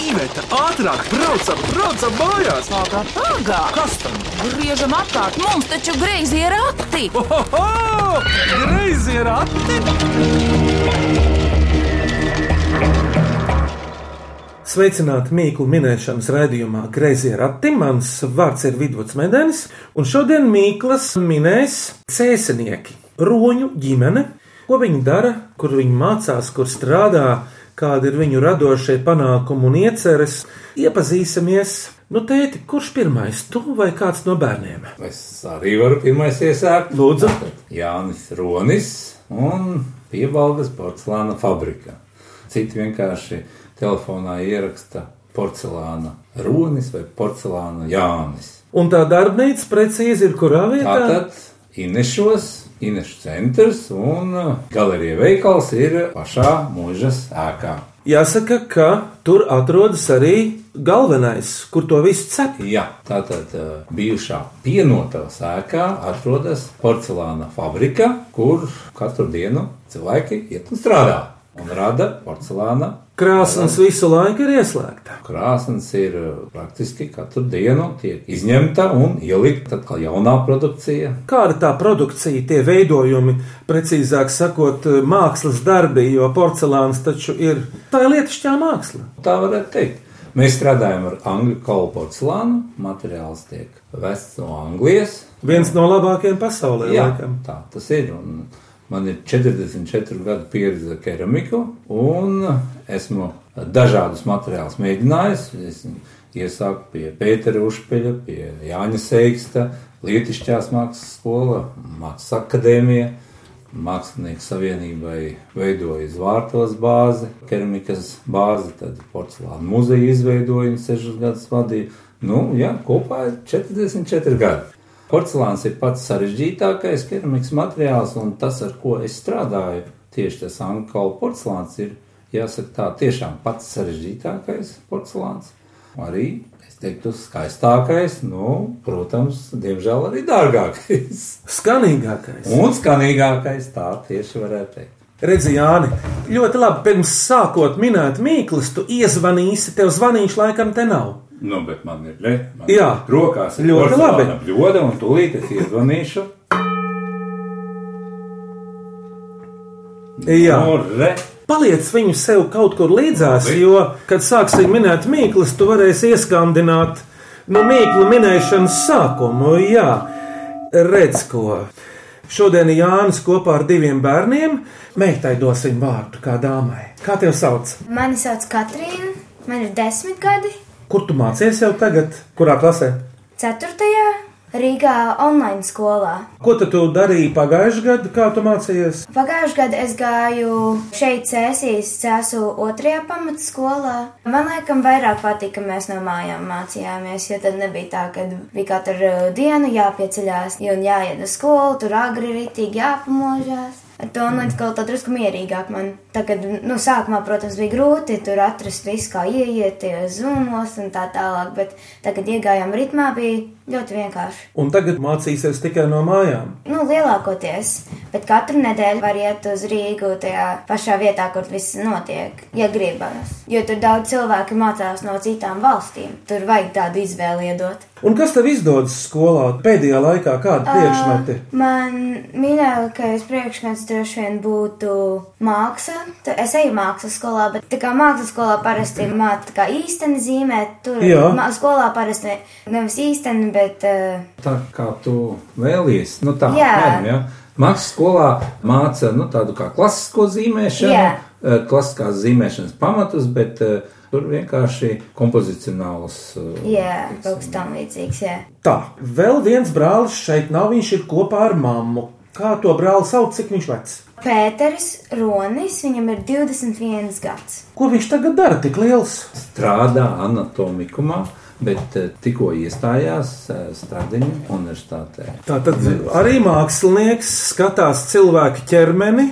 Iveta, ātrāk, braucam, braucam mājās! Pagā, pagā! Kas tam? Griežam apkārt, mums taču greizi ir rati! Ohoho! Greizi ir ati! Sveicināti Mīklu minēšanas raidījumā Greizie rati. Mans vārds ir Vidvuds Medenis, un šodien Mīklas minēs cēsinieki, roņu ģimene. Ko viņi dara, kur viņi mācās, kur strādā, kādi ir viņu radošie panākumi un ieceres. Iepazīsimies. Nu, tēti, kurš pirmais, tu vai kāds no bērniem? Es arī varu pirmais iesākt. Lūdzu. Jānis Ronis un piebalgas porcelāna fabrika. Citi vienkārši telefonā ieraksta porcelāna Ronis vai porcelāna Jānis. Un tā darbnīca precīzi ir kurā vietā? Tātad Inešos, Inešu centrs un galerija veikals ir pašā mūžas ēkā. Jāsaka, ka tur atrodas arī galvenais, kur to visu cep. Jā, tātad uh, bijušā pienotavas ēkā atrodas porcelāna fabrika, kur katru dienu cilvēki iet un strādā un rada porcelāna. Krāsnes visu laiku ir ieslēgta. Krāsnes ir uh, praktiski katru dienu tiek izņemta un ielikta atkal jaunā produkcija. Kāda tā produkcija, tie veidojumi, precīzāk sakot, mākslas darbi, jo porcelāns taču ir tā ir lietišķā māksla. Tā varētu teikt. Mēs strādājam ar angļu kaulu porcelānu. Materiāls tiek vests no Anglijas. Viens no labākajiem pasaulē, Jā, laikam. tā tas ir. Un man ir 44 gadu pieredze keramiku, un esmu dažādus materiālus mēģinājis. Es iesāku pie Pētera Užpeļa, pie Jāņa Seiksta, Lietišķās mākslas skola, Mākslas akadēmija. Mākslinieku savienībai veidoja zvārtos bāzi, keramikas bāzi, tad porcelāna muzeja izveidoja un sešus gadus vadīja. Nu, jā, kopā ir 44 gadi. Porcelāns ir pats sarežģītākais keramikas materiāls, un tas, ar ko es strādāju, tieši tas angļu porcelāns, ir jāsaka tā, tiešām pats sarežģītākais porcelāns. Arī, es teiktu, skaistākais, nu, protams, diemžēl arī dārgākais. Skanīgākais. Un skanīgākais, tā tieši varētu teikt. Redzi, Jāni, ļoti labi. Pirms sākot minēt mīklas, tu iezvanīsi, tev zvanīšu laikam te nav. Nu, bet man ir le, man Jā. ir rokās ir Ļoti labi. Bļoda, un tūlīt es iezvanīšu. Jā. Nu, re, Paliec viņu sev kaut kur līdzās, Labi. jo, kad sāksim minēt mīklas, tu varēsi ieskandināt no mīklu minēšanas sākumu. Jā, redz ko. Šodien Jānis kopā ar diviem bērniem. Meitai dosim vārdu kā dāmai. Kā tev sauc? Mani sauc Katrīna, man ir desmit gadi. Kur tu mācies jau tagad? Kurā klasē? Ceturtajā Rīgā online skolā. Ko tu darīji pagājušajā gadā, kā tu mācījies? Pagājušajā gadā es gāju šeit Cēsīs, Cēsu otrajā pamatskolā. Man liekas, vairāk patika, ka mēs no mājām mācījāmies, jo tad nebija tā, ka bija katru dienu jāpieceļās un jāiet uz skolu, tur agri ritīgi jāpamožās. To online skolu tad drusku mierīgāk man. Tagad, nu, sākumā, protams, bija grūti tur atrast visu, kā ieiet tajos zumos un tā tālāk, bet tagad iegājām ritmā bija ļoti vienkārši. Un tagad mācīsies tikai no mājām. Nu, lielākoties, bet katru nedēļu var iet uz Rīgu tajā pašā vietā, kur viss notiek, ja gribas. Jo tur daudz cilvēku mācās no citām valstīm. Tur vajag tādu izvēli iedot. Un kas tev izdodas skolā pēdējā laikā? Kādi priekšmeti? Man mīļākais priekšmets droši vien būtu māksla. Es eju mākslas skolā, bet tā kā mākslas skolā parasti māca īsteni zīmēt, tur Jā. skolā parasti nevis īsteni, bet uh, tā kā tu vēlies, nu tā, apmēram, ja. Mākslas skolā māca nu, tādu kā klasisko zīmēšanu, Jā. eh, klasiskās zīmēšanas pamatus, bet eh, tur vienkārši kompozicionāls. eh, jā, kaut kas tam līdzīgs. Jā. Tā, vēl viens brālis šeit nav. Viņš ir kopā ar mammu. Kā to brāli sauc, cik viņš vecs? Pēters Ronis, viņam ir 21 gads. Ko viņš tagad dara tik liels? strādā anatomikumā, bet eh, tikko iestājās eh, Stradiņu universitātē. Tā tad arī mākslinieks skatās cilvēku ķermeni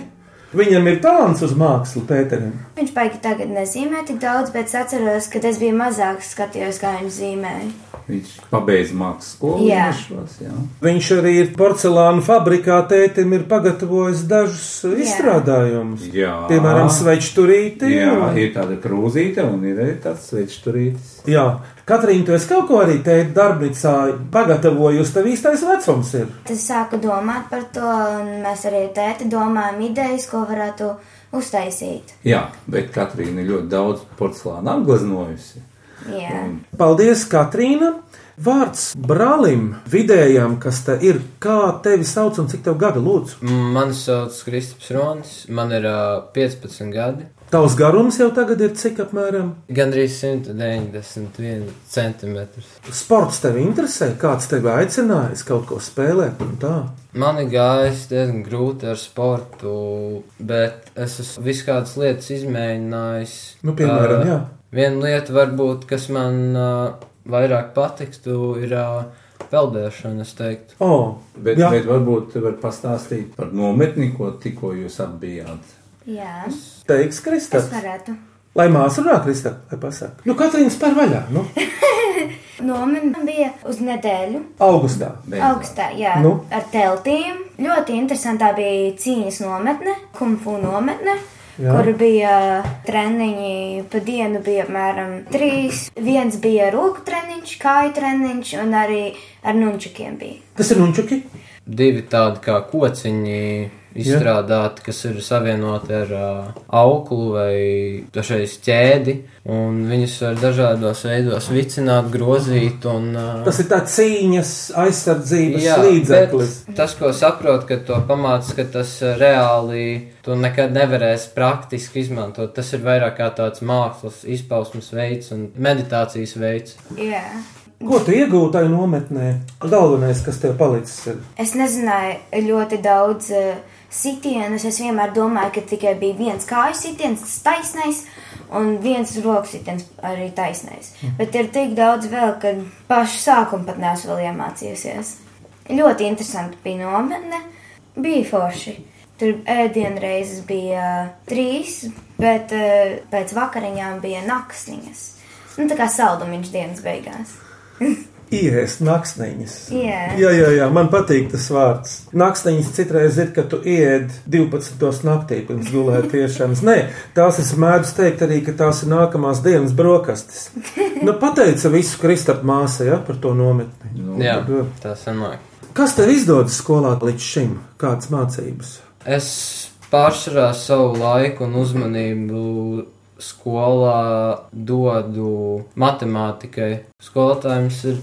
Viņam ir talants uz mākslu, Pēterim. Viņš baigi tagad nezīmē tik daudz, bet es atceros, kad es biju mazāks, skatījos, kā viņš zīmēja. Viņš pabeidza mākslas skolu. Jā. Viešos, jā. Viņš arī ir porcelāna fabrikā, tētim ir pagatavojis dažus izstrādājumus. Jā. Piemēram, svečturīti. Jā, un- ir tāda krūzīte un ir arī tāds svečturītis. Jā, Katrīna, tu esi kaut ko arī teikt darbnīcā pagatavojusi, tev īstais vecums ir. Es sāku domāt par to, un mēs arī ar tēti domājam idejas, ko varētu uztaisīt. Jā, bet Katrīna ir ļoti daudz porcelāna apgleznojusi. Jā. Paldies, Katrīna! Vārds brālim, vidējam, kas te ir, kā tevi sauc un cik tev gada lūdzu? Mani sauc Kristaps Ronis, man ir uh, 15 gadi, Tavs garums jau tagad ir cik apmēram? gandrīz 191 centimetrus. Sports tevi interesē, kāds tevi aicinājis kaut ko spēlēt un tā. Man ir gājis diezgan grūti ar sportu, bet es esmu visu kādas lietas izmēģinājis. Nu, piemēram, Ā, jā. Viena lieta, varbūt, kas man uh, vairāk patiktu, ir uh, peldēšana, es teiktu. O, Bet, jā. bet varbūt tu vari pastāstīt par nometni, ko tikko jūs apbijāt. Jā, Teiks, es Kristap. varētu. Lai māsa runā, Kristap, lai pasaka. Nu, Katrīna spēr vaļā, nu, Nometne bija uz nedēļu. augustā. Beidzot. Augstā, jā, Nu? nu? ar teltīm. Ļoti interesantā bija cīņas nometne, kungfu nometne. Jā. Kur bija treniņi, pa dienu bija apmēram trīs. Viens bija roku treniņš, kāju treniņš, un arī ar nunčukiem bija. Kas ir nunčuki? Divi tādi kā kociņi izstrādāti, kas ir savienoti ar uh, auklu vai dažreiz ķēdi, un viņus var dažādos veidos vicināt, grozīt un uh, Tas ir tāds cīņas aizsardzības Jā, līdzeklis. Tas, ko saprotu, ka to pamācis, ka tas reāli tu nekad nevarēsi praktiski izmantot. Tas ir vairāk kā tāds mākslas izpausmes veids un meditācijas veids. Jā. Ko tu iegūti tajā nometnē? Galvenais, kas tev palicis, ir Es nezināju ļoti daudz uh, sitienus. Es vienmēr domāju, ka tikai bija viens kāju sitiens, tas taisnais, un viens rokas sitiens arī taisnais. Bet ir tik daudz vēl, ka pašu sākumu pat neesmu vēl iemācījusies. Ļoti interesanti bija nometne, bija forši. Tur ēdienreizes bija trīs, bet uh, pēc vakariņām bija naktsniņas. Nu, tā kā saldumiņš dienas beigās. Iest naktsniņas. Jā. jā, jā, jā, man patīk tas vārds. Naktsniņas citreiz ir, kad tu ied 12. naktī pirms gulētiešanas. Nē, tās es mēdzu teikt arī, ka tās ir nākamās dienas brokastis. Nu, pateica visu Kristap māsai, ja, par to nometni. Nu, Jā, tad, tā sanāk. Kas tev izdodas skolā līdz šim? Kādas mācības? Es pārsvarā savu laiku un uzmanību skolā dodu matemātikai. Skolotājums ir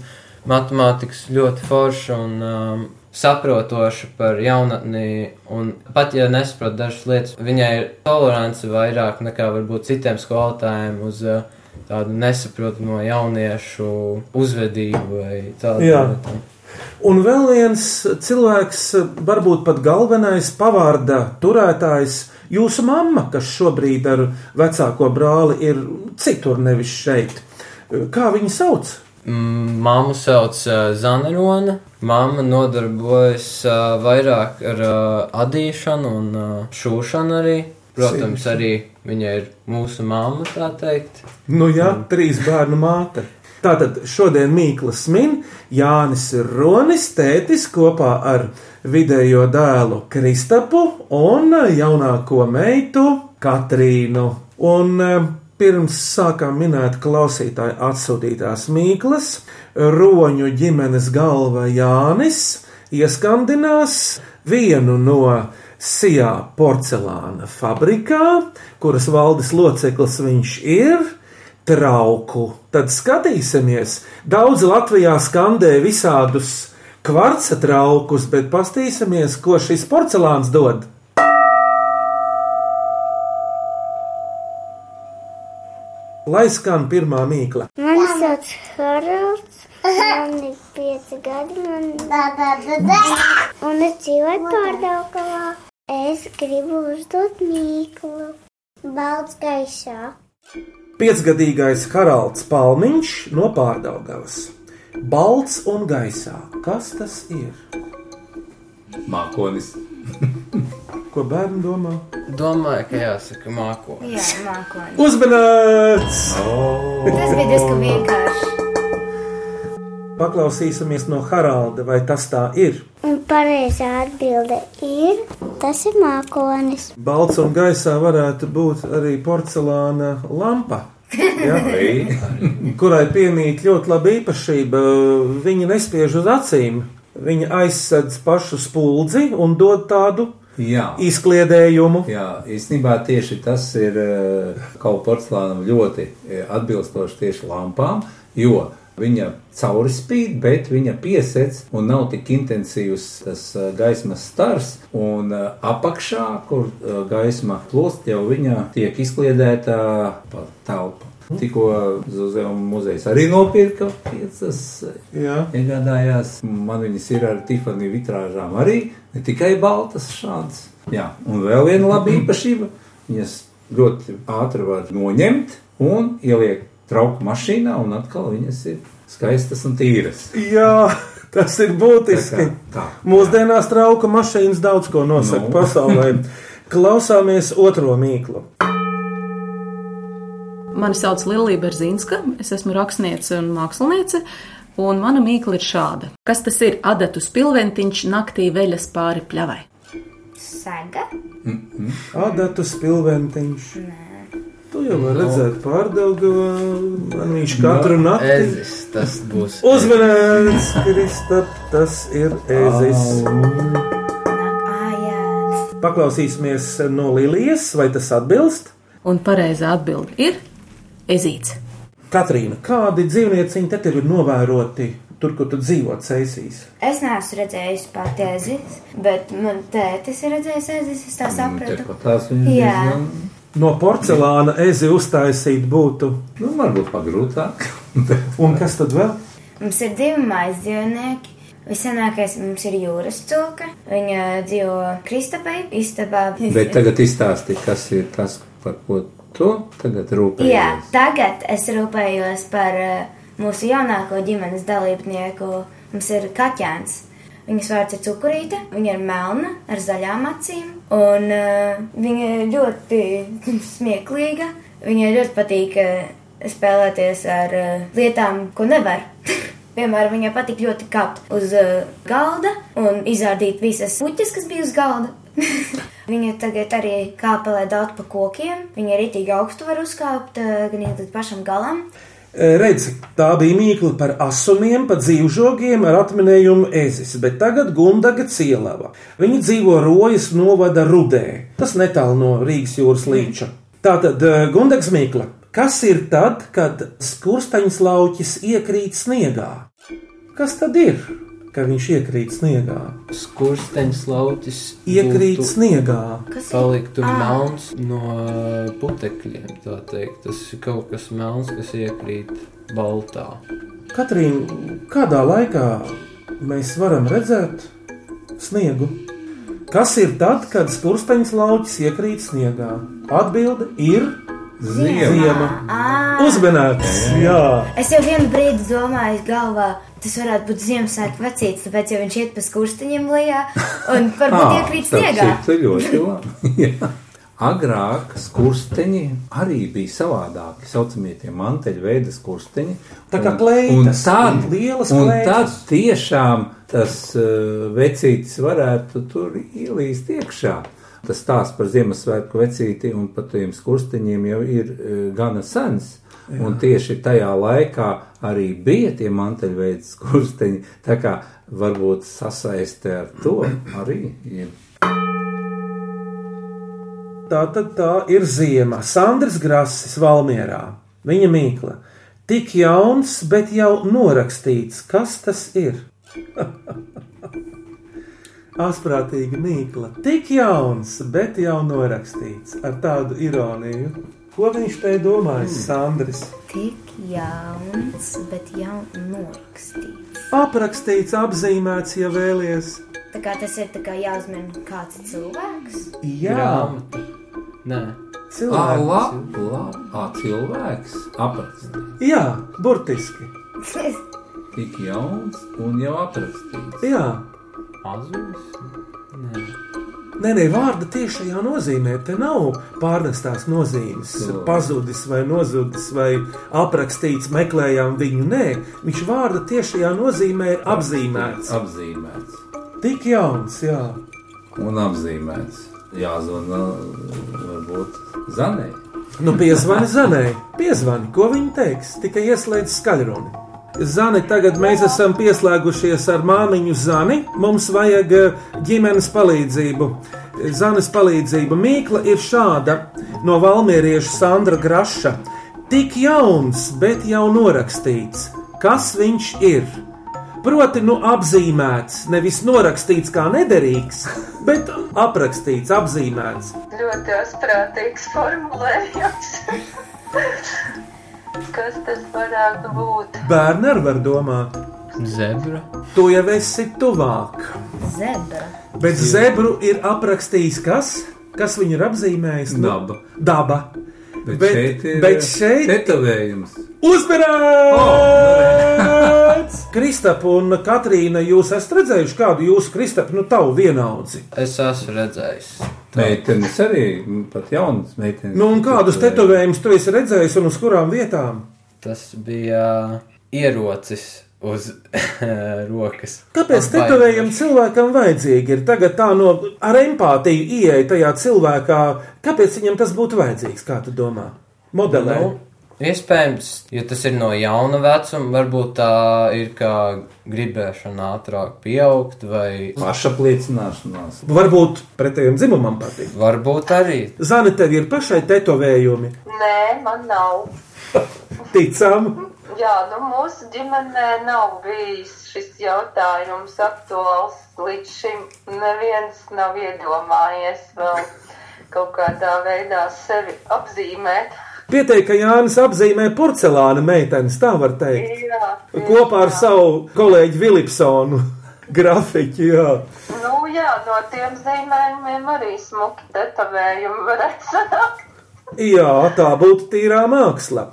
matemātikas ļoti forša un um, saprotoša par jaunatni, un pat ja nesaprot dažas lietas, viņai ir tolerance vairāk nekā varbūt citiem skolotājiem uz uh, tādu nesaprotamu jauniešu uzvedību vai tādu lietu. Un vēl viens cilvēks, varbūt pat galvenais pavārda turētājs, jūsu mamma, kas šobrīd ar vecāko brāli ir citur, nevis šeit. Kā viņu sauc? Mm, Māmu sauc uh, Zanerona. Māma nodarbojas uh, vairāk ar uh, adīšanu un šūšanu arī. Protams, arī viņa ir mūsu māma, tā teikt. Nu, jā, trīs bērnu māte. Tātad šodien Mīklas min, Jānis Ronis, tētis kopā ar vidējo dēlu Kristapu un jaunāko meitu Katrīnu. Un eh, pirms sākām minēt klausītāju atsūtītās Mīklas, Roņu ģimenes galva Jānis ieskandinās vienu no Sijā porcelāna fabrikā, kuras valdes loceklis viņš ir, trauku. Tad skatīsimies, daudz Latvijā skandē visādus kvarca traukus, bet pastīsimies, ko šis porcelāns dod. Lai skan pirmā mīkla. Mani sauc Haralds, man ir pieci gadi, man... un es dzīvoju pārdaugavā. Es gribu uzdot mīklu. Balts gaisā. Piecgadīgais Haralds Palmiņš no Pārdaugavas. Balts un gaisā. Kas tas ir? Mākonis. Ko bērni domā? Domāju, ka jāsaka mākoņi. Jā, mākoņi. Uzmanīts! Tas bija diezgan vienkārši. Paklausīsimies no Haralda, vai tas tā ir. Un pareizā atbilde ir, tas ir mākonis. Balts un gaisā varētu būt arī porcelāna lampa. Ja? Kurai piemīt ļoti laba īpašība. Viņa nespiež uz acīm, viņa aizsedz pašu spuldzi un dod tādu jā. izkliedējumu. Jā, īstenībā tieši tas ir eh, kaut porcelānam ļoti eh, atbilstoši tieši lampām, jo viņa cauri spīd, bet viņa piesēc un nav tik intensīvs tas gaismas stars, un apakšā, kur gaisma plūst, jau viņa tiek izkliedēta pa telpu. Tikko Zuzana muzejs arī nopirka piecas, Jā. iegādājās. Man viņas ir ar Tiffany vitrāžām arī, ne tikai baltas šādas. Jā, un vēl viena laba īpašība. Viņas ļoti ātri var noņemt un ielikt trauku mašīnā, un atkal viņas ir skaistas un tīras. Jā, tas ir būtiski. Tā kā tā. Mūsdienās trauka mašīnas daudz ko nosaka Nu. no. pasaulē. Klausāmies otro mīklu. Mani sauc Lilija Berzīnska, es esmu rakstniece un māksliniece, un mana mīkla ir šāda. Kas tas ir adatu spilventiņš naktī veļas pāri pļavai? Sega. Adatu spilventiņš. Tu jau vari redzēt pārdaugavā, man viņš katru nakti. Ezis, tas būs. Uzmanīts, Kristap, tas ir jā. Paklausīsimies no Lilijas, vai tas atbilst? Un pareizā atbilde ir ezīts. Katrīna, kādi dzīvnieciņi te tev ir novēroti tur, kur tu dzīvo ceisīs? Es neesmu redzējis pati ezis, bet man tētis ir redzējis ezis, es tā sapratu. Tepat tās viņas diezgan, No porcelāna ezi uztaisīt būtu. nu, varbūt pagrūtāk. Un kas tad vēl? Mums ir divi mājas dzīvnieki. Visenākais mums ir jūras cūka. Viņa dzīvo Kristapai istabā. Bet tagad izstāsti, kas ir tas, par ko tu tagad rūpējies. Jā, tagad es rūpējos par eh, mūsu jaunāko ģimenes dalībnieku. Mums ir kaķēns. Viņas vārds ir cukurīte, viņa ir melna ar zaļām acīm, un uh, viņa ir ļoti smieklīga. Viņai ļoti patīk uh, spēlēties ar uh, lietām, ko nevar. Piemēram, viņai patīk ļoti kāpt uz uh, galda un izrādīt visas puķes, kas bija uz galda. viņa tagad arī kāpelē daudz pa kokiem. Viņa arī tik augstu var uzkāpt, uh, gan līdz pašam galam. E, Redzi, tā bija mīkla par asuniem, par dzīvžogiem ar atminējumu ezis, bet tagad Gundaga cielava. Viņa dzīvo Rojas novada Rudē, tas netālu no Rīgas jūras līča. Tātad e, Gundags mīkla. Kas ir tad, kad skursteņš lauķis iekrīt sniegā? Kas tad ir, kad viņš iekrīt sniegā? Skursteņš lauķis. Iekrīt būtu- sniegā. Kas Palikt tur Ā. melns no putekļiem, tā teikt. Tas ir kaut kas melns, kas iekrīt baltā. Katrīna, kādā laikā mēs varam redzēt sniegu? Kas ir tad, kad skursteņš lauķis iekrīt sniegā? Atbilde ir ziema. Ā, Uzmanīts! Jā, Es jau vienu brīdi domāju, galvā tas varētu būt Ziemassvētku vecītis, tāpēc jau viņš iet pa skursteņiem lejā un varbūt Ā, iekrīt starp sniegā. citu, ļoti labi. Agrāk skursteņi arī bija savādāki. Tā saucamie tie manteļveida skursteņi. Tā kā kleitas, un tad, lielas un kleitas. tad tiešām tas uh, vecītis varētu tur ielīst iekšā. Tas stāsts par Ziemassvētku vecīti un par tiem skursteņiem jau ir uh, gana sens. Jā. Un tieši tajā laikā arī bija tie manteļveida skursteņi. Tā kā varbūt sasaiste ar to arī ir. tā tad tā ir ziema. Sandrs Grasis Valmierā. Viņa mīkla. Tik jauns, bet jau norakstīts. Kas tas ir? Asprātīga mīkla. Tik jauns, bet jau norakstīts. Ar tādu ironiju. Ko viņš te domājis, Sandrs? Tik jauns, bet jau norakstīts. Aprakstīts, apzīmēts, ja vēlies. Tā kā tas ir kā jāuzmina kāds cilvēks. Jā, Grāmata. Nē, cilvēks. labi, labi. Ā, cilvēks aprakstīts. Jā, burtiski. Tik jauns un jau aprakstīts. Jā, azulis. Nē, Nē, nē, vārda tiešajā nozīmē. Te nav pārnestās nozīmes, pazudis vai nozudis vai aprakstīts, meklējām viņu. Nē, viņš vārda tiešajā nozīmē apzīmēts. Apzīmēts Tik jauns, jā. un apzīmēts. Jāzvana varbūt zanē. Nu, piezvani Zanai, piezvani, ko viņa teiks, tikai ieslēdz skaļruni. Zani, tagad mēs esam pieslēgušies ar māmiņu Zani. Mums vajag eh, ģimenes palīdzību. Zanes palīdzība Mīkla ir šāda no valmierieša Sandra Graša. Tik jauns, bet jau norakstīts. Kas viņš ir? Proti, nu apzīmēts, nevis norakstīts kā nederīgs, bet aprakstīts, apzīmēts. Ļoti asprātīgs formulējums. Kas tas varētu būt? Bērni arī var domāt, Zebra. tu jau esi tuvāk. Zebra. Bet zebru ir aprakstījis kas? Kas viņu ir apzīmējis? Nu, Daba. Daba. Bet, Bet- šeit ir bet šeit- tetovējums. Uzmanīts! Kristap un Katrīna, jūs esat redzējuši kādu jūsu Kristap, nu tavu vienaudzi. Es esmu redzējis. Meitenes arī, nu, pat jaunas meitenes. Nu un kādus tetovējumus tu esi redzējis un uz kurām vietām? Tas bija ierocis uz rokas. Kāpēc tetovējam cilvēkam vajadzīgi ir tagad tā no ar empātiju ieeja tajā cilvēkā? Kāpēc viņam tas būtu vajadzīgs, kā tu domā? Modelē. Nu, iespējams, jo tas ir no jauna vecuma, varbūt tā ir kā gribēšana ātrāk pieaugt, vai Pašapliecināšanās. Varbūt pretējiem dzimumam patīk. varbūt arī. Zani, tev ir pašai tetovējumi. Nē, man nav. Ticam, Jā, nu mūsu ģimenē nav bijis šis jautājums aktuāls līdz šim. Neviens nav iedomājies vēl kaut kādā veidā sevi apzīmēt. Pieteikti, ka Jānis apzīmē porcelāna meitenes, tā var teikt. Jā, Kopā ar savu kolēģi Vilipsonu grafiķu. Jā. Nu jā, no tiem zīmējumiem arī smuki tetovējumi varētu sanākt. jā, tā būtu tīrā māksla.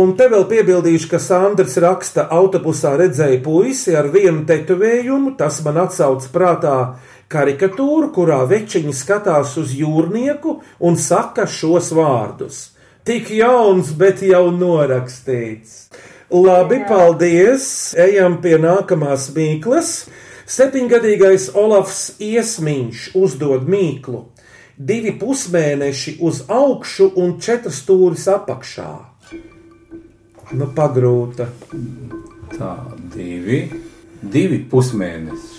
Un te vēl piebildīšu, ka Sandrs raksta, autobusā redzēja puisi ar vienu tetovējumu. Tas man atsauc prātā karikatūru, kurā večiņi skatās uz jūrnieku un saka šos vārdus. Tik jauns, bet jau norakstīts. Labi, paldies! Ejam pie nākamās mīklas. Septiņgadīgais Olafs Iesmiņš uzdod mīklu. Divi pusmēneši uz augšu un četras stūris apakšā. Nu, pagrūta. Tā, divi, divi pusmēneši.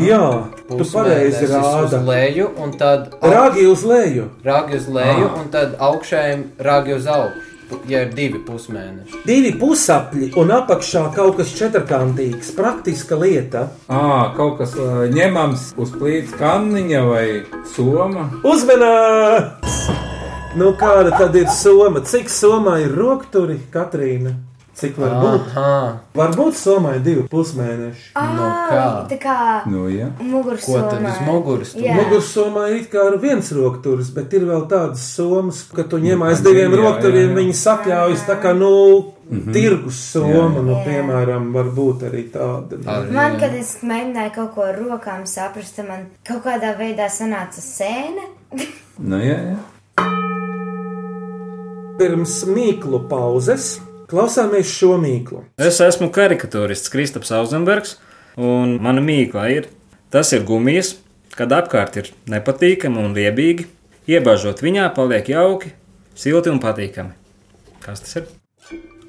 Jā. Tu pareizi Pusmēnesis Uz rāda. leju, un tad Rāgi uz leju. rāgi uz leju, Ah. un tad augšējiem rāgi uz augšu. Ja ir divi pusmēneši. Divi pusapļi un apakšā kaut kas četrkantīgs, praktiska lieta. À, kaut kas ā, ņemams uz plīts kanniņa vai soma. Uzmanīts! Nu, kāda tad ir soma? Cik somā ir rokturi, Katrīna? Cik var būt? Aha, Varbūt somā ir divi pusmēneši. Ah, kā? tā kā Nu, jā. muguras ko tad uz muguras? Jā. Mugursomā ir it kā ar viens rokturis, bet ir vēl tādas somas, ka tu ņem Nu, aiz diviem rokturiem, viņi sakļaujas tā kā, nu, Mhm. tirgus soma, nu, Jā. piemēram, var būt arī tāda. Arī. Man, kad es mēģināju kaut ko ar rokām saprast, man kaut kādā veidā sanāca sēne. Nu, jā, jā. Pirms mīklu pauzes klausāmies šo mīklu. Es esmu karikatūrists Kristaps Auzenbergs, un mana mīkla ir: tas ir gumijas, kad apkārt ir nepatīkami un riebīgi. Iebāžot viņā, paliek jauki, silti un patīkami. Kas tas ir?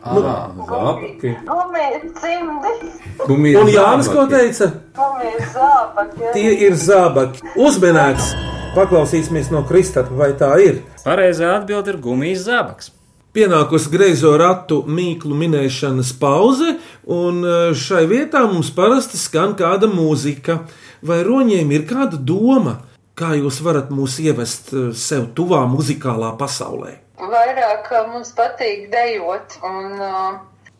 Ah, Zābaki. Gumijas cimdi, Gumijas Un Jānis, ko teica? gumijas zābaki. Tie ir zābaki. Uzmanīgs! Paklausīsimies no Kristapa, vai tā ir. Pareizā atbilde ir gumijas zābaks. Pienākusi greizo ratu mīklu minēšanas pauze, un e, šai vietā mums parasti skan kāda mūzika. Vai roņiem ir kāda doma, kā jūs varat mūs ievest e, sev tuvā muzikālā pasaulē? Vairāk ā, mums patīk dejot un uh,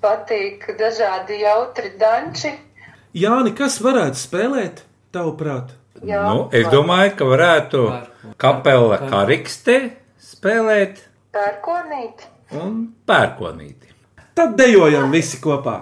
patīk dažādi jautri danči. Jāni, kas varētu spēlēt, tavuprāt? Jā, Nu, es domāju, ka varētu kapela karikste spēlēt pērkonīt un pērkonīti. Tad dejojam visi kopā!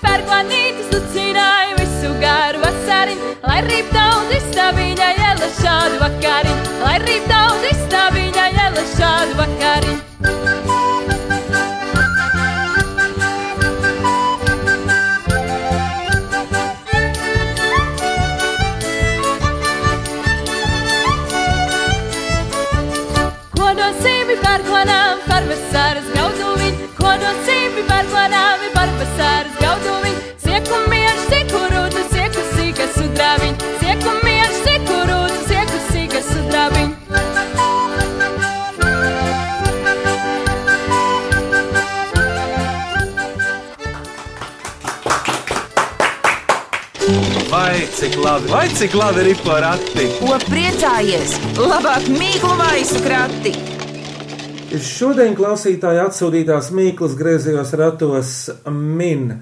Pērkonītis lucināja visu garu vasariņu, lai rīp daudz izstāvīņai. Cik labi ir porati? Ko priecājies? Labāk mīklu maisu krati! Šodien klausītāji atsūtītās Mīklas griezījos ratos min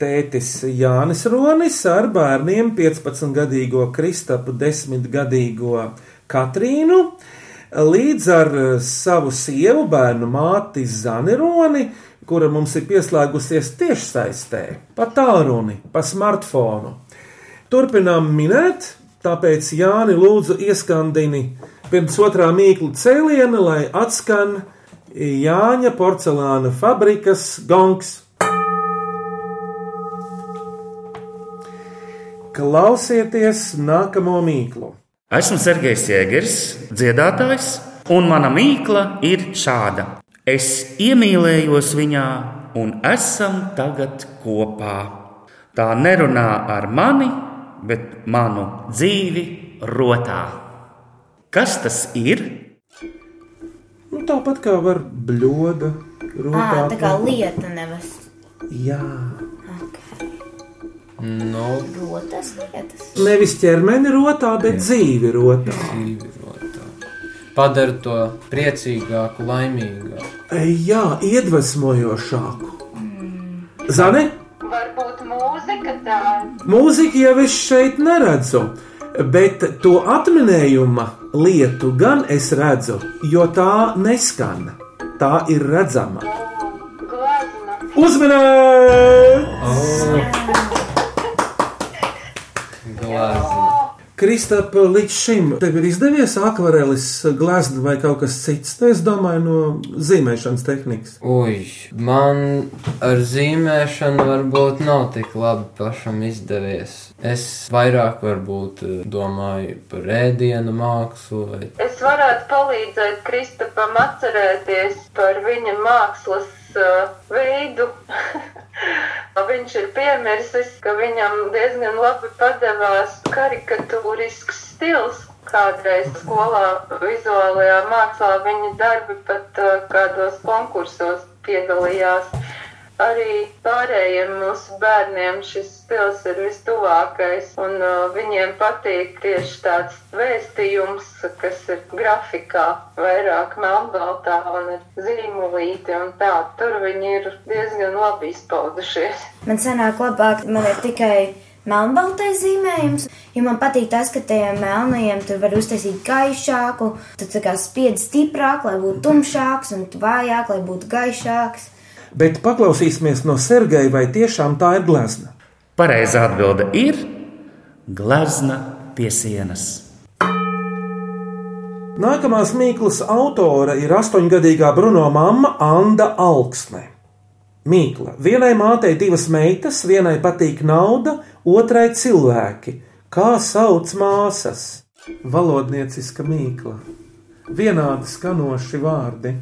tētis Jānis Ronis ar bērniem 15-gadīgo Kristapu, 10-gadīgo Katrīnu, līdz ar savu sievu bērnu māti Zanironi, kura mums ir pieslēgusies tiešsaistē, pa tālruni, pa smartfonu. Turpinām minēt, tāpēc Jāni lūdzu ieskandini pirms otrā mīklu cēliena, lai atskan Jāņa porcelāna fabrikas gongs. Klausieties nākamo mīklu. Esmu Sergejs Jēgers, dziedātājs, un mana mīkla ir šāda. Es iemīlējos viņā, un esam tagad kopā. Tā nerunā ar mani, bet manu dzīvi rotā. Kas tas ir? Nu, tāpat kā var bļoda, rotā. Ā, tā kā lieta nevis. Jā. No. Rotas lietas. Nevis ķermeni rotā, bet dzīvi rotā. Dzīvi rotā. Padara to priecīgāku, laimīgāku. Jā, iedvesmojošāku. Zane, Varbūt mūzika tā. mūziku jau es šeit neredzu, bet to atminējuma lietu gan es redzu, jo tā neskan. Tā ir redzama. Uzmanīt! Glāzi. Kristapa, līdz šim tev ir izdevies akvarelis, glezna vai kaut kas cits. Nu, es domāju, no zīmēšanas tehnikas. Ui, man ar zīmēšanu varbūt nav tik labi pašam izdevies. Es vairāk varbūt eh, domāju par ēdienu mākslu vai Es varētu palīdzēt Kristapam atcerēties par viņa mākslas uh, veidu. Viņš ir piemirsis, ka viņam diezgan labi padevās karikatūrisks stils. Kādreiz skolā vizuālajā mākslā viņa darbi pat uh, kādos konkursos piedalījās. Arī pārējiem mūsu bērniem šis stils ir vistuvākais, un uh, viņiem patīk tieši tāds vēstījums, kas ir grafikā, vairāk melnbaltā un ar zīmolīti un tā. Tur viņi ir diezgan labi izpaudušies. Man sanāk labāk, man ir tikai melnbaltais zīmējums, jo man patīk tas, ka tajiem melnajiem tur var uztaisīt gaišāku, tad tā kā spiedz stiprāk, lai būtu tumšāks, un vājāk, lai būtu gaišāks. Bet paklausīsimies no Sergeja, vai tiešām tā ir glezna. Pareizā atbilde ir glezna pie sienas. Nākamās mīklas autore ir astoņgadīgā Bruno mamma Anna Alksne. Mīkla. Vienai mātei divas meitas, vienai patīk nauda, otrai cilvēki. Kā sauc māsas? Valodnieciska mīkla. Vienādi skanoši vārdi.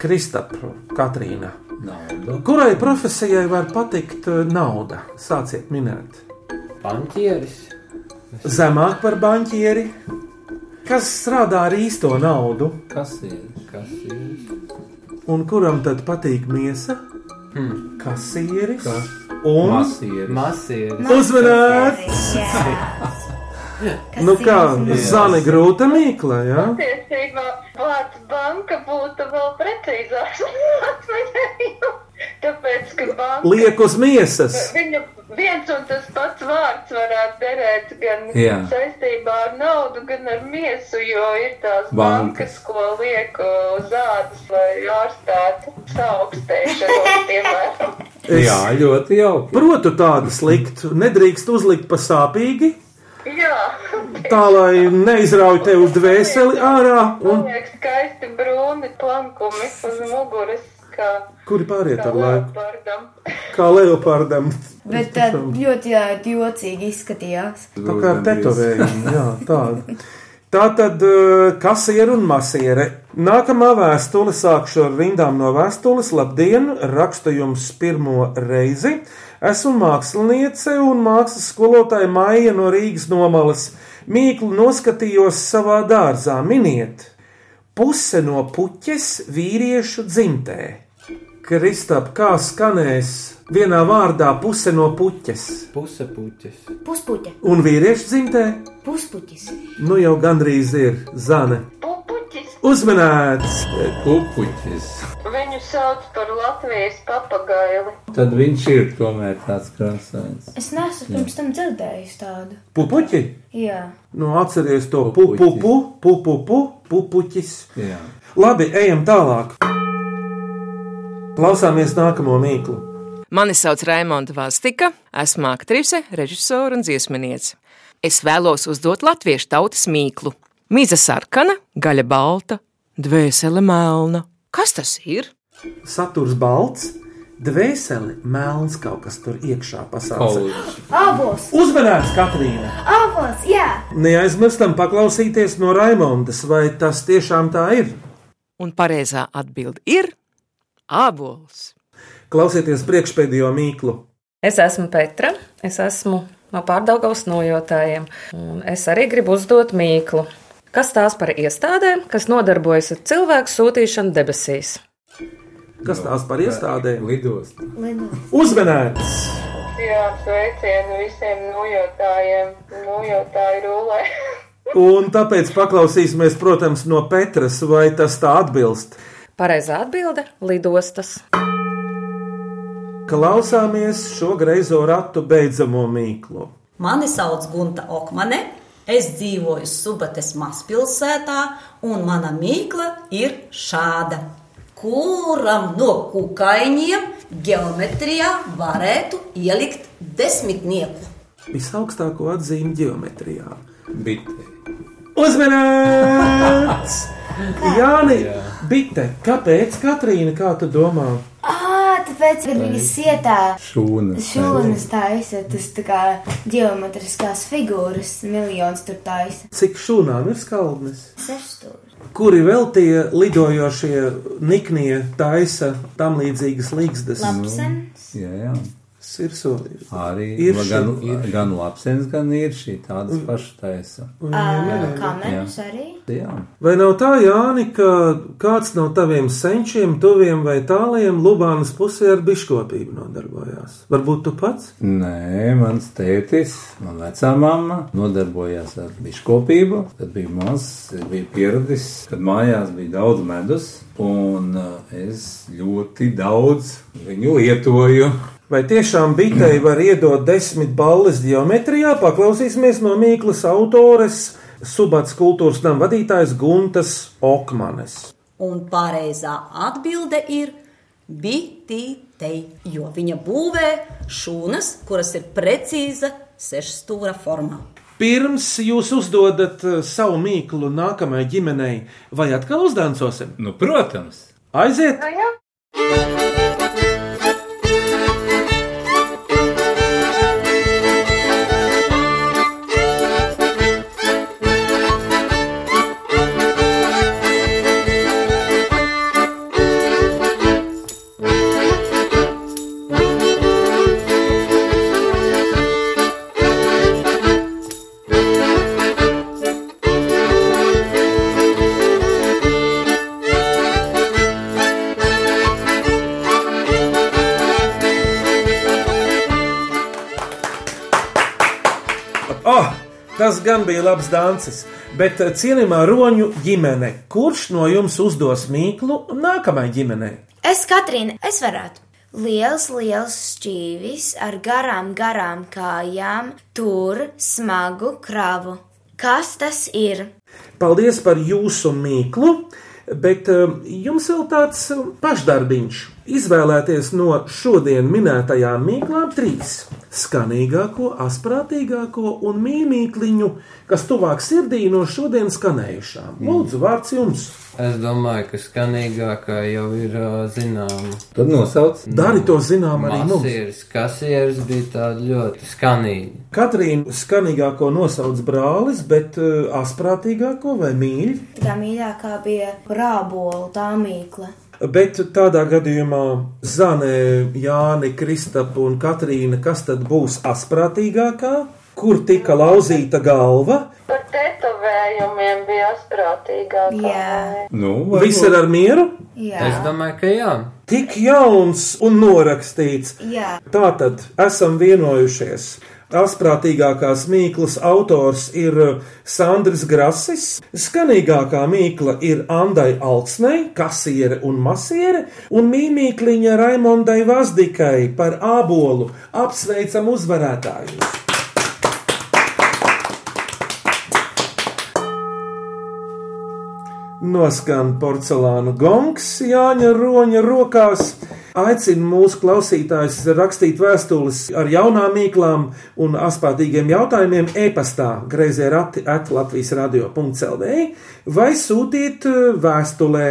Kristapra, Katrīna. Nauda. Kurai profesijai var patikt eh, nauda? Sāciet minēt. Banķieris. Zemāk par banķieri. Kas strādā ar īsto naudu? Kas ir? Kas ir? Un kuram tad patīk miesa? Hmm. Kasieris Kas? un Masieris. Masieris. uzmanīts. Nu kā, zāle grūta mīkla, jā? Patiesībā vārds banka būtu vēl precīzāks. Tāpēc, ka banka. Liek uz miesas. Viņa viens un tas pats vārds varētu derēt gan Jā. saistībā ar naudu, gan ar miesu, jo ir tās Bankas. bankas, ko liek uz ādas, lai ārstētu saaugstēšanos, piemēram. Es Jā, ļoti jauki. protu tādas likt. Nedrīkst uzlikt pa sāpīgi, Jā, tā lai neizrauj tev dvēseli ārā. man Un liekas skaisti brūni plankumi uz muguras, kā, kuri pāriet ar laiku? leopardam. Kā leopardam. Bet tā ļoti jā, jocīgi izskatījās. Tā kā ar tetovējumi, jā, tāda. Tā tad eh, kasiere un masiere. Nākamā vēstule sākšu ar rindām no vēstules. Labdien, rakstu jums pirmo reizi. Esmu māksliniece un mākslas skolotāja Maija no Rīgas nomalas. Mīklu noskatījos savā dārzā. Miniet, puse no puķes vīriešu dzimtē. Kristap, kā skanēs vienā vārdā puse no puķes? Puse puķis. Puspuķa, Un vīriešu dzimtē? puspuķis. Nu jau gandrīz ir zane. Pupuķis, Uzmanēts! Pupuķis. viņu sauc par Latvijas papagaili. Tad viņš ir tomēr tāds krāsains. Es neesmu pirms tam dzirdējis tādu. Pupuķi! Jā. Nu, atceries to pupupu, pupupu, pupuķis. Jā. Labi, ejam tālāk. Klausāmies nākamo mīklu. Mani sauc Raimonda Vastika, esmu aktrise, režisore un dziesminiece. Es vēlos uzdot latviešu tautas mīklu. Mīza sarkana, gaļa balta, dvēsele melna. Kas tas ir? Saturs balts, dvēseli melns kaut kas tur iekšā pasaules. Abos! Uzmanēts, Katrīna! Abos, jā! Neaizmirstam paklausīties no Raimondas, vai tas tiešām tā ir. Un pareizā atbilde ir ābols. Klausieties priekšpēdējo mīklu. Es esmu Petra, es esmu no pārdaugavas nojotājiem, un es arī gribu uzdot mīklu. Kas tās par iestādēm, kas nodarbojas ar cilvēku sūtīšanu debesīs? Kas tās par iestādēm? Lidost. Uzmanēts! Jā, sveicienu visiem nojotājiem, nojotāju rulē. Un tāpēc paklausīsimies, protams, no Petras, vai tas tā atbilst. Pareizā atbilde - lidostas. Klausāmies šo greizo ratu beidzamo mīklu. Mani sauc Gunta Okmane, es dzīvoju Subates mazpilsētā, un mana mīkla ir šāda. Kuram no kukaiņiem geometrijā varētu ielikt desmitnieku? Visaugstāko atzīmi geometrijā. Bitē. Uzmanīts! Jāni, bite, kāpēc Katrīna, kā tu domā? Tāpēc, kad viņi sietā Šūnas. šūnas taisa, tas tā kā geometriskās figūras miljons tur taisa. Cik šūnām ir skaldnes? Sešstūri. Kuri vēl tie lidojošie niknie taisa tam līdzīgas līgstas? Lapsens. Jā, jā. Sirsoli. Arī Ir ir gan, ir. gan labsens, gan ir šī tādas pašas taisa. Ā, Kamerus arī. Jā. Vai nav tā, Jāni, ka kāds no taviem senčiem, tuviem vai tāliem Lubānas pusē ar biškopību nodarbojās? Varbūt tu pats? Nē, mans tētis, man vecā mamma nodarbojās ar biškopību. Tad bija mazs, es biju pieradis, kad mājās bija daudz medus, un eh, es ļoti daudz viņu lietoju. Vai tiešām bitei var iedot desmit balles geometrijā? Paklausīsimies no Mīklas autores, Subats kultūras nama vadītājas Guntas Okmanes. Un pareizā atbilde ir bitītei, jo viņa būvē šūnas, kuras ir precīza sešstūra formā. Pirms jūs uzdodat eh, savu mīklu nākamajai ģimenei, vai atkal uzdancosim? Nu, protams. Aiziet! Nu, jā. Tas gan bija labs dancis, bet eh, cienījamā roņu ģimene, kurš no jums uzdos mīklu nākamajai ģimenei? Es, Katrīna, es varētu. Liels, liels šķīvis ar garām, garām kājām, tur smagu kravu. Kas tas ir? Paldies par jūsu mīklu, bet eh, jums vēl tāds eh, pašdarbiņš. Izvēlēties no šodien minētajām mīklām trīs - skanīgāko, asprātīgāko un mīmīkliņu, kas tuvāk sirdī no šodien skanējušām. Lūdzu, vārds jums! Es domāju, ka skanīgākā jau ir uh, zināma. Tad nosauc. Dari to zinām arī mums. Masieris, kasieris bija tāda ļoti skanīga. Katrīna skanīgāko nosauc brālis, bet uh, asprātīgāko vai mīļi. Tā mīļākā bija rābola, tā mīkla. Bet tādā gadījumā Zane, Jāni, Kristapa un Katrīna, kas tad būs asprātīgākā? Kur tika lauzīta galva? Par tetovējumiem bija asprātīgāk. Jā. Nu, Viss ir ar mieru? Jā. Es domāju, ka jā. Tik jauns un norakstīts. Jā. Tātad esam vienojušies. Asprātīgākās mīklas autors ir Sandrs Grasis, skanīgākā mīkla ir Andai Alksnei, kasiere un masiere, un mīmīkliņa Raimondai Vazdikai par ābolu apsveicam uzvarētājus. Noskan porcelāna gongs Jāņa Roņa rokās. Aicinu mūsu klausītājus rakstīt vēstules ar jaunām mīklām un asprātīgiem jautājumiem e-pastā grazē rati at Latvijas radio.clv vai sūtīt eh, vēstulē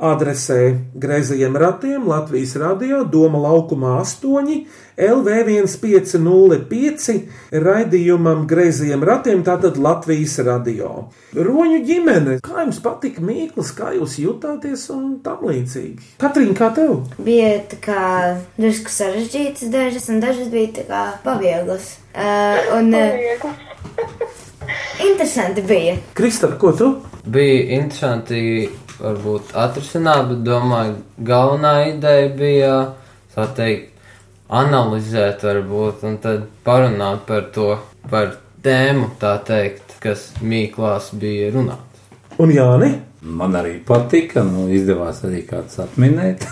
adresē Grēzījiem ratiem Latvijas radio Doma laukumā 8 LV1505 raidījumam Grēzījiem ratiem tātad Latvijas radio. Roņu ģimene, kā jums patika Mīkls, kā jūs jutāties un tam līdzīgi? Katrīna, kā tev? Bija tā kā drusku sarežģītas dažas, un dažas bija tā kā pavieglas. Uh, un uh, interesanti bija. Kristap, ko tu? Bija interesanti varbūt atrisināt, bet domāju, galvenā ideja bija tā teikt, analizēt, varbūt, un tad parunāt par to, par tēmu, tā teikt, kas mīklās bija runāts. Un Jāni? Man arī patika, nu izdevās arī kāds atminēt.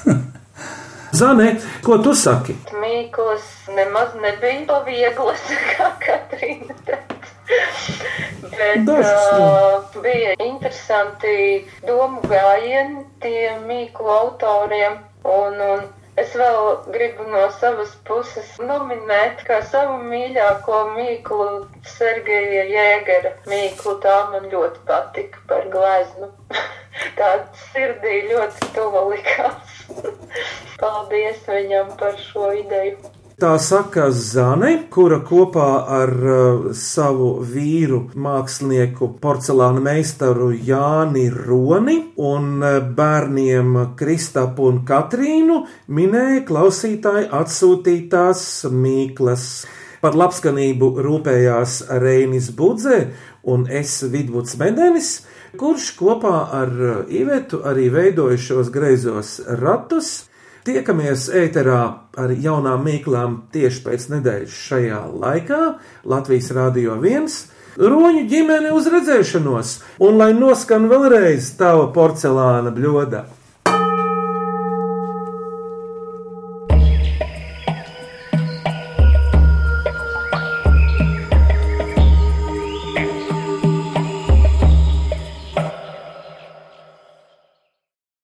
Zane, ko tu saki? Mīklas nemaz nebija pavieglas, kā Katrīna teica. Bet uh, bija interesanti domu gājieni tiem mīklu autoriem. Un, un es vēl gribu no savas puses nominēt, kā savu mīļāko mīklu Sergeja Jēgera mīklu. Tā man ļoti patika par gleznu. Tāda sirdī ļoti tuva likās. Paldies viņam par šo ideju. Tā saka Zane, kura kopā ar uh, savu vīru, mākslinieku, porcelāna meistaru Jāni Roni un uh, bērniem Kristapu un Katrīnu minēja klausītāji atsūtītās mīklas. Par labskanību rūpējās Reinis Budze un es Vidvuds Medenis, kurš kopā ar uh, Ivetu arī veidoja šos greizos ratus. Tiekamies ēterā ar jaunām mīklām tieši pēc nedēļas šajā laikā Latvijas Rādio 1. Roņu ģimene uz redzēšanos, un lai noskan vēlreiz tava porcelāna bļoda.